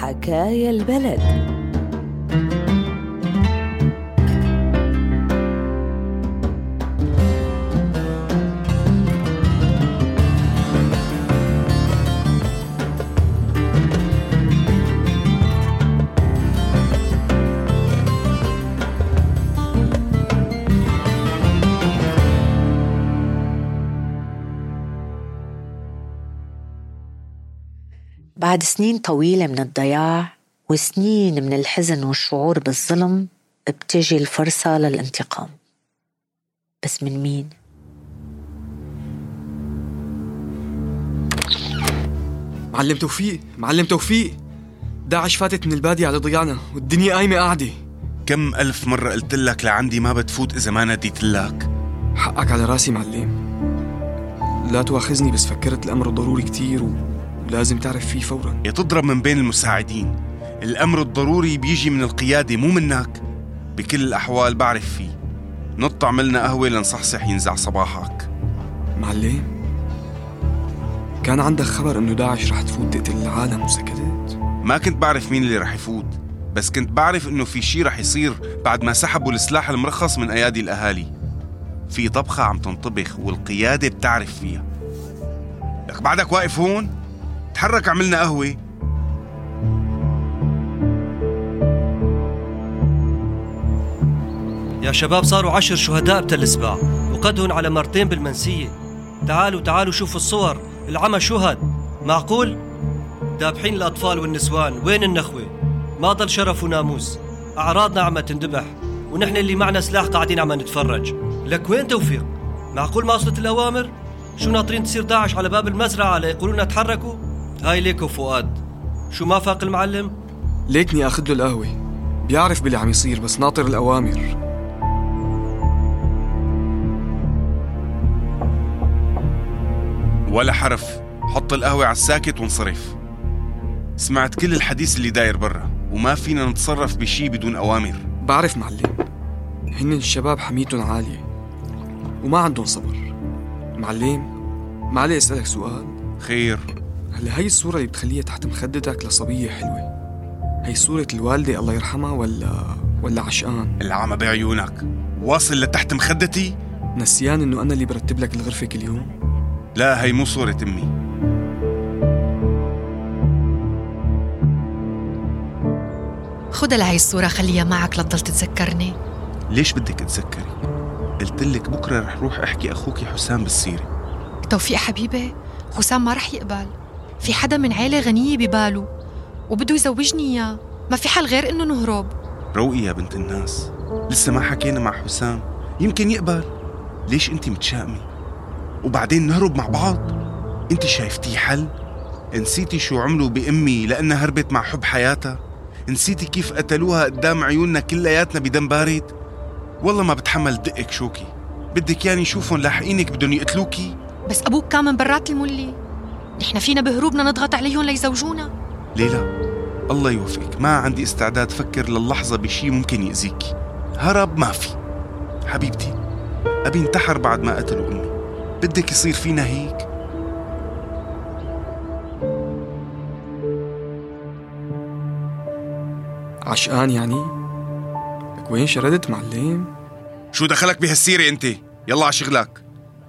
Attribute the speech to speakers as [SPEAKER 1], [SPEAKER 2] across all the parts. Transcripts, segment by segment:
[SPEAKER 1] حكايا البلد. بعد سنين طويلة من الضياع وسنين من الحزن والشعور بالظلم بتجي الفرصة للانتقام. بس من مين؟
[SPEAKER 2] معلم توفيق معلم توفيق. داعش فاتت من البادية على ضيعنا والدنيا قايمة قاعدة.
[SPEAKER 3] كم ألف مرة قلت لك لعندي ما بتفوت إذا ما ناديت لك؟
[SPEAKER 2] حقك على رأسي معلم. لا تواخذني بس فكرت الأمر ضروري كتير و... ولازم تعرف فيه فورا.
[SPEAKER 3] يا تضرب من بين المساعدين. الأمر الضروري بيجي من القيادة مو منك. بكل الأحوال بعرف فيه. نط عملنا قهوة لنصحصح ينزع صباحك.
[SPEAKER 2] معلم كان عندك خبر إنه داعش رح تفوت تقتل العالم وسكتت؟
[SPEAKER 3] ما كنت بعرف مين اللي رح يفوت بس كنت بعرف إنه في شي رح يصير بعد ما سحبوا السلاح المرخص من أيادي الأهالي. في طبخة عم تنطبخ والقيادة بتعرف فيها. لك بعدك واقف هون؟ تحرك عملنا قهوة
[SPEAKER 4] يا شباب صاروا عشر شهداء بتل سباع وقدهن على مرتين بالمنسية تعالوا تعالوا شوفوا الصور العمى شهد معقول؟ دابحين الأطفال والنسوان وين النخوة؟ ما ضل شرف وناموس أعراضنا عم تندبح ونحن اللي معنا سلاح قاعدين عم نتفرج لك وين توفيق؟ معقول ما وصلت الأوامر؟ شو ناطرين تصير داعش على باب المزرعة ليقولوا تحركوا؟ هاي ليكو فؤاد. شو ما فاق المعلم؟
[SPEAKER 2] ليكني أخذ له القهوة. بيعرف باللي عم يصير بس ناطر الأوامر.
[SPEAKER 3] ولا حرف. حط القهوة على الساكت وانصرف. سمعت كل الحديث اللي داير برا وما فينا نتصرف بشي بدون أوامر.
[SPEAKER 2] بعرف معلم هن الشباب حميتهم عالية وما عندهم صبر. معلم معلي أسألك سؤال.
[SPEAKER 3] خير.
[SPEAKER 2] هلا هي الصورة اللي بتخليها تحت مخدتك لصبية حلوة. هي صورة الوالدة الله يرحمها ولا ولا عشقان؟
[SPEAKER 3] العمى بعيونك. واصل لتحت مخدتي؟
[SPEAKER 2] نسيان إنه أنا اللي برتب لك الغرفة كل يوم.
[SPEAKER 3] لا هي مو صورة أمي.
[SPEAKER 5] خدها لهي الصورة خليها معك لتضل تتذكرني.
[SPEAKER 3] ليش بدك تتذكري؟ قلت لك بكرة رح روح أحكي أخوك حسام بالسيرة.
[SPEAKER 5] توفيق حبيبي حسام ما رح يقبل. في حدا من عيلة غنية بباله وبده يزوجني إياه. ما في حل غير إنه نهرب.
[SPEAKER 3] روقي يا بنت الناس. لسه ما حكينا مع حسام. يمكن يقبل. ليش أنت متشائمة؟ وبعدين نهرب مع بعض. أنت شايفتي حل؟ نسيتي شو عملوا بأمي لأنها هربت مع حب حياتها؟ نسيتي كيف قتلوها قدام عيوننا كلياتنا بدم بارد؟ والله ما بتحمل دقك شوكي. بدك يعني شوفهم لاحقينك بدهم يقتلوكي؟
[SPEAKER 5] بس أبوك كان من برات الملي. نحن فينا بهروبنا نضغط عليهم ليزوجونا.
[SPEAKER 3] ليلى الله يوفقك. ما عندي استعداد فكر للحظة بشي ممكن يأذيكي هرب ما في. حبيبتي أبي انتحر بعد ما قتلوا أمي. بدك يصير فينا هيك؟
[SPEAKER 2] عشقان يعني؟ لك وين شردت معلم؟
[SPEAKER 3] شو دخلك بهالسيرة أنت؟ يلا على شغلك.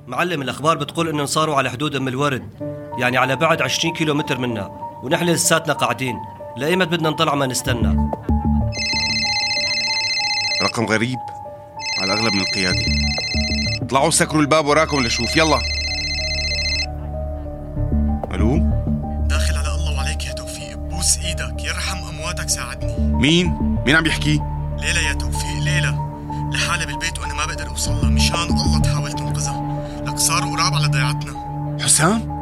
[SPEAKER 4] معلم الأخبار بتقول إنهم صاروا على حدود أم الورد. يعني على بعد 20 كيلو متر منا. ونحن لساتنا قاعدين. لأيمت بدنا نطلع ما نستنى.
[SPEAKER 3] رقم غريب. على الأغلب من القيادة طلعوا سكروا الباب وراكم لشوف. يلا. ألو؟
[SPEAKER 6] داخل على الله وعليك يا توفيق. بوس إيدك. يرحم أمواتك ساعدني.
[SPEAKER 3] مين؟ مين عم يحكي؟
[SPEAKER 6] ليلى يا توفيق. ليلى. لحالها بالبيت وأنا ما بقدر اوصل لها مشان الله تحاول تنقذها لك صاروا قراب على ضيعتنا.
[SPEAKER 3] حسام؟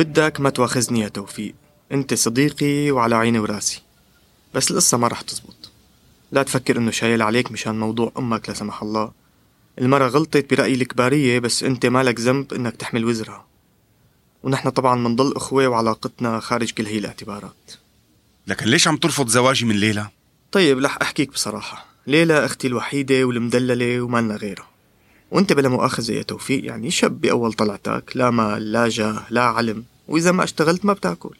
[SPEAKER 6] بدك ما تواخذني يا توفيق. انت صديقي وعلى عيني وراسي. بس القصة ما رح تزبط. لا تفكر إنه شايل عليك مشان موضوع أمك لا سمح الله. المرة غلطت برأيي الكبارية بس انت مالك ذنب إنك تحمل وزرها. ونحن طبعا منضل أخوة وعلاقتنا خارج كل هي الاعتبارات.
[SPEAKER 3] لكن ليش عم ترفض زواجي من ليلى؟
[SPEAKER 6] طيب رح أحكيك بصراحة. ليلى أختي الوحيدة والمدللة ومالنا غيرها. وانت بلا مؤاخذة يا توفيق يعني شاب بأول طلعتك لا مال لا جاه لا علم وإذا ما اشتغلت ما بتاكل.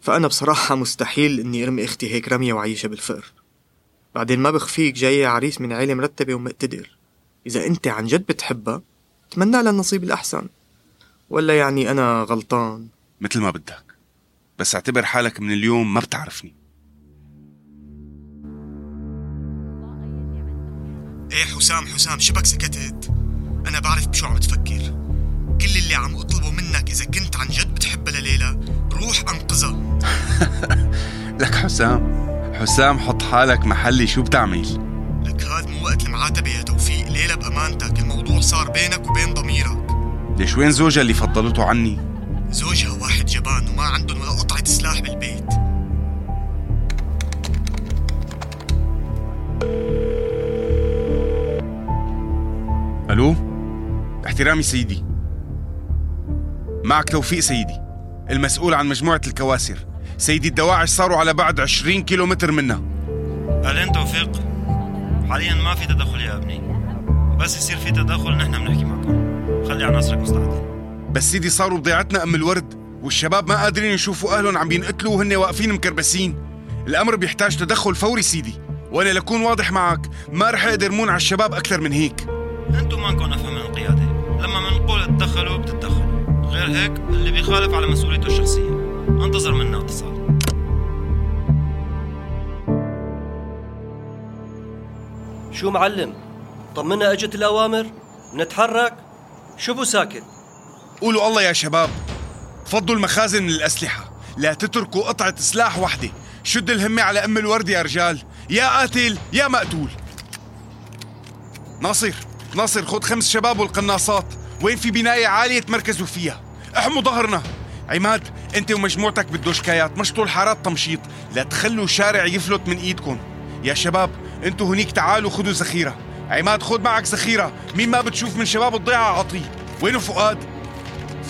[SPEAKER 6] فأنا بصراحة مستحيل إني أرمي أختي هيك رمية وعيشة بالفقر. بعدين ما بخفيك جاية عريس من عيلة مرتبة ومقتدر. إذا أنت عن جد بتحبها تمنى لها النصيب الأحسن. ولا يعني أنا غلطان؟
[SPEAKER 3] مثل ما بدك. بس اعتبر حالك من اليوم ما بتعرفني.
[SPEAKER 6] إيه حسام حسام شبك سكتت. أنا بعرف بشو عم تفكر. كل اللي عم أطلبه منك إذا كنت عن جد بتحبها لليلى روح أنقذها.
[SPEAKER 3] لك حسام حسام حط حالك محلي شو بتعمل؟
[SPEAKER 6] لك هاد مو وقت المعاتبة يا توفيق ليلى بأمانتك الموضوع صار بينك وبين ضميرك.
[SPEAKER 3] ليش وين زوجها اللي فضلته عني؟
[SPEAKER 6] زوجها واحد جبان وما عندهم ولا قطعة سلاح بالبيت.
[SPEAKER 3] ألو؟ احترامي سيدي. معك توفيق سيدي المسؤول عن مجموعة الكواسر. سيدي الدواعش صاروا على بعد 20 كيلومتر منا
[SPEAKER 7] أهلين توفيق؟ حاليا ما في تدخل يا أبني. بس يصير في تدخل نحن بنحكي معكم. خلي عناصرك مستعدين
[SPEAKER 3] بس سيدي صاروا بضيعتنا أم الورد والشباب ما قادرين يشوفوا أهلهم عم بينقتلوا وهن واقفين مكربسين. الأمر بيحتاج تدخل فوري سيدي وأنا لكون واضح معك ما رح أقدر مون على الشباب أكثر من هيك.
[SPEAKER 7] أنتم ما نكون أفهم من القيادة لما بنقول تدخلوا بتتدخلوا غير هيك اللي بيخالف على مسؤوليته الشخصية. انتظر منا اتصال.
[SPEAKER 4] شو معلم؟ طمنا إجت الأوامر؟ نتحرك؟ شو بو ساكت؟
[SPEAKER 3] قولوا الله يا شباب فضوا المخازن من الأسلحة لا تتركوا قطعة سلاح وحدة. شد الهمة على أم الورد يا رجال. يا قاتل يا مقتول. ناصر. ناصر خد خمس شباب والقناصات. وين في بناية عالية تمركزوا فيها؟ احموا ظهرنا. عماد انت ومجموعتك بالدوشكايات مشطوا الحارات تمشيط. لا تخلوا شارع يفلت من ايدكم. يا شباب أنتوا هنيك تعالوا خدوا ذخيرة. عماد خد معك ذخيرة. مين ما بتشوف من شباب الضيعة عطيه. وينه فؤاد؟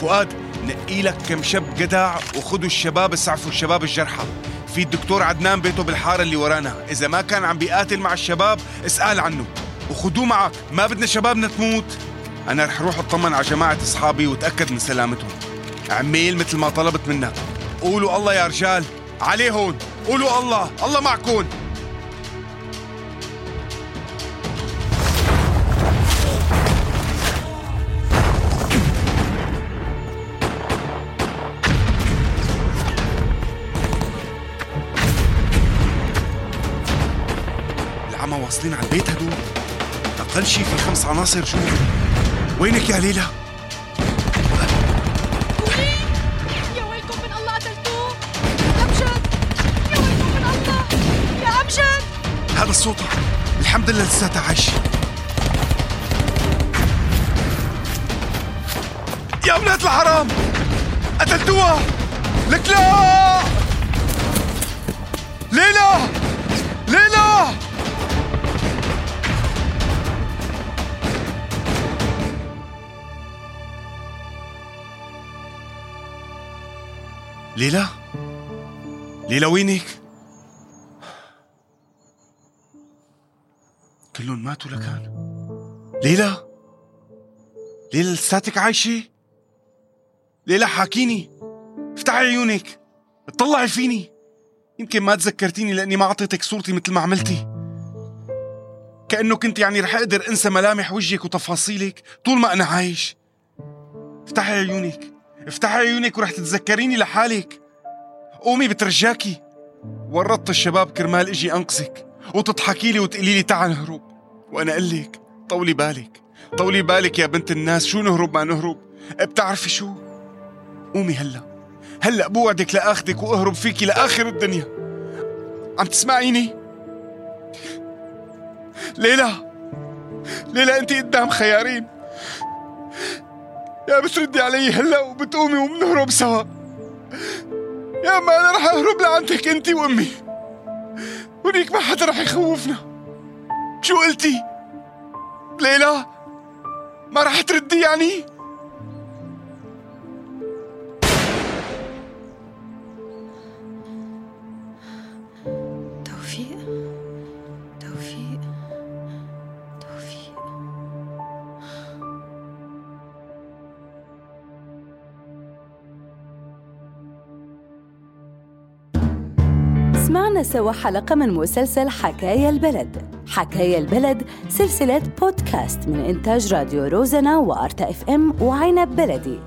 [SPEAKER 3] فؤاد نقي لك كم شاب جدع وخدوا الشباب اسعفوا الشباب الجرحى. في الدكتور عدنان بيته بالحارة اللي ورانا. إذا ما كان عم بيقاتل مع الشباب اسأل عنه. وخدوه معك. ما بدنا شبابنا تموت أنا رح روح أطمن على جماعة أصحابي وتأكد من سلامتهم. عميل مثل ما طلبت منك. قولوا الله يا رجال. عليه هون. قولوا الله. الله معكم. العمى واصلين على البيت هدول. أقل شي في خمس عناصر شوف وينك يا ليلى؟
[SPEAKER 5] يا ويلكم من الله قتلتوه. أمجد. يا ويلكم من الله. يا أمجد.
[SPEAKER 3] هذا الصوت الحمد لله لساتها عايشة يا بنات الحرام قتلتوها. لك لا! ليلى! ليلى؟ ليلى وينك؟ كلهم ماتوا لكان ليلى؟ ليلى لساتك عايشة؟ ليلى حاكيني. افتحي عيونك. اطلعي فيني. يمكن ما تذكرتيني لأني ما أعطيتك صورتي مثل ما عملتي. كأنه كنت يعني رح أقدر أنسى ملامح وجهك وتفاصيلك طول ما أنا عايش. افتحي عيونك. افتحي عيونك ورح تتذكريني لحالك. قومي بترجاكي. ورطت الشباب كرمال إجي أنقذك. وتضحكي لي وتقولي لي تعال نهرب. وأنا أقول لك طولي بالك. طولي بالك يا بنت الناس. شو نهرب ما نهرب؟ بتعرفي شو؟ قومي هلا. هلا بوعدك لآخذك وأهرب فيكي لآخر الدنيا. عم تسمعيني؟ ليلى. ليلى انت قدام خيارين. يا بتردي علي هلا وبتقومي وبنهرب سوا. يا اما أنا رح أهرب لعندك انت وأمي. هونيك ما حدا رح يخوفنا. شو قلتي؟ ليلى ما رح تردي يعني؟
[SPEAKER 8] سمعنا سوا حلقة من مسلسل حكاية البلد. حكاية البلد سلسلة بودكاست من إنتاج راديو روزنا وأرتا إف إم وعنب بلدي.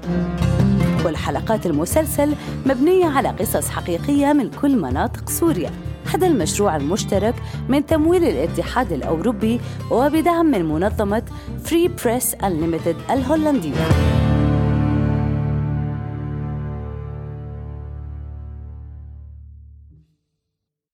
[SPEAKER 8] كل حلقات المسلسل مبنية على قصص حقيقية من كل مناطق سوريا. هذا المشروع المشترك من تمويل الاتحاد الأوروبي وبدعم من منظمة Free Press Unlimited الهولندية.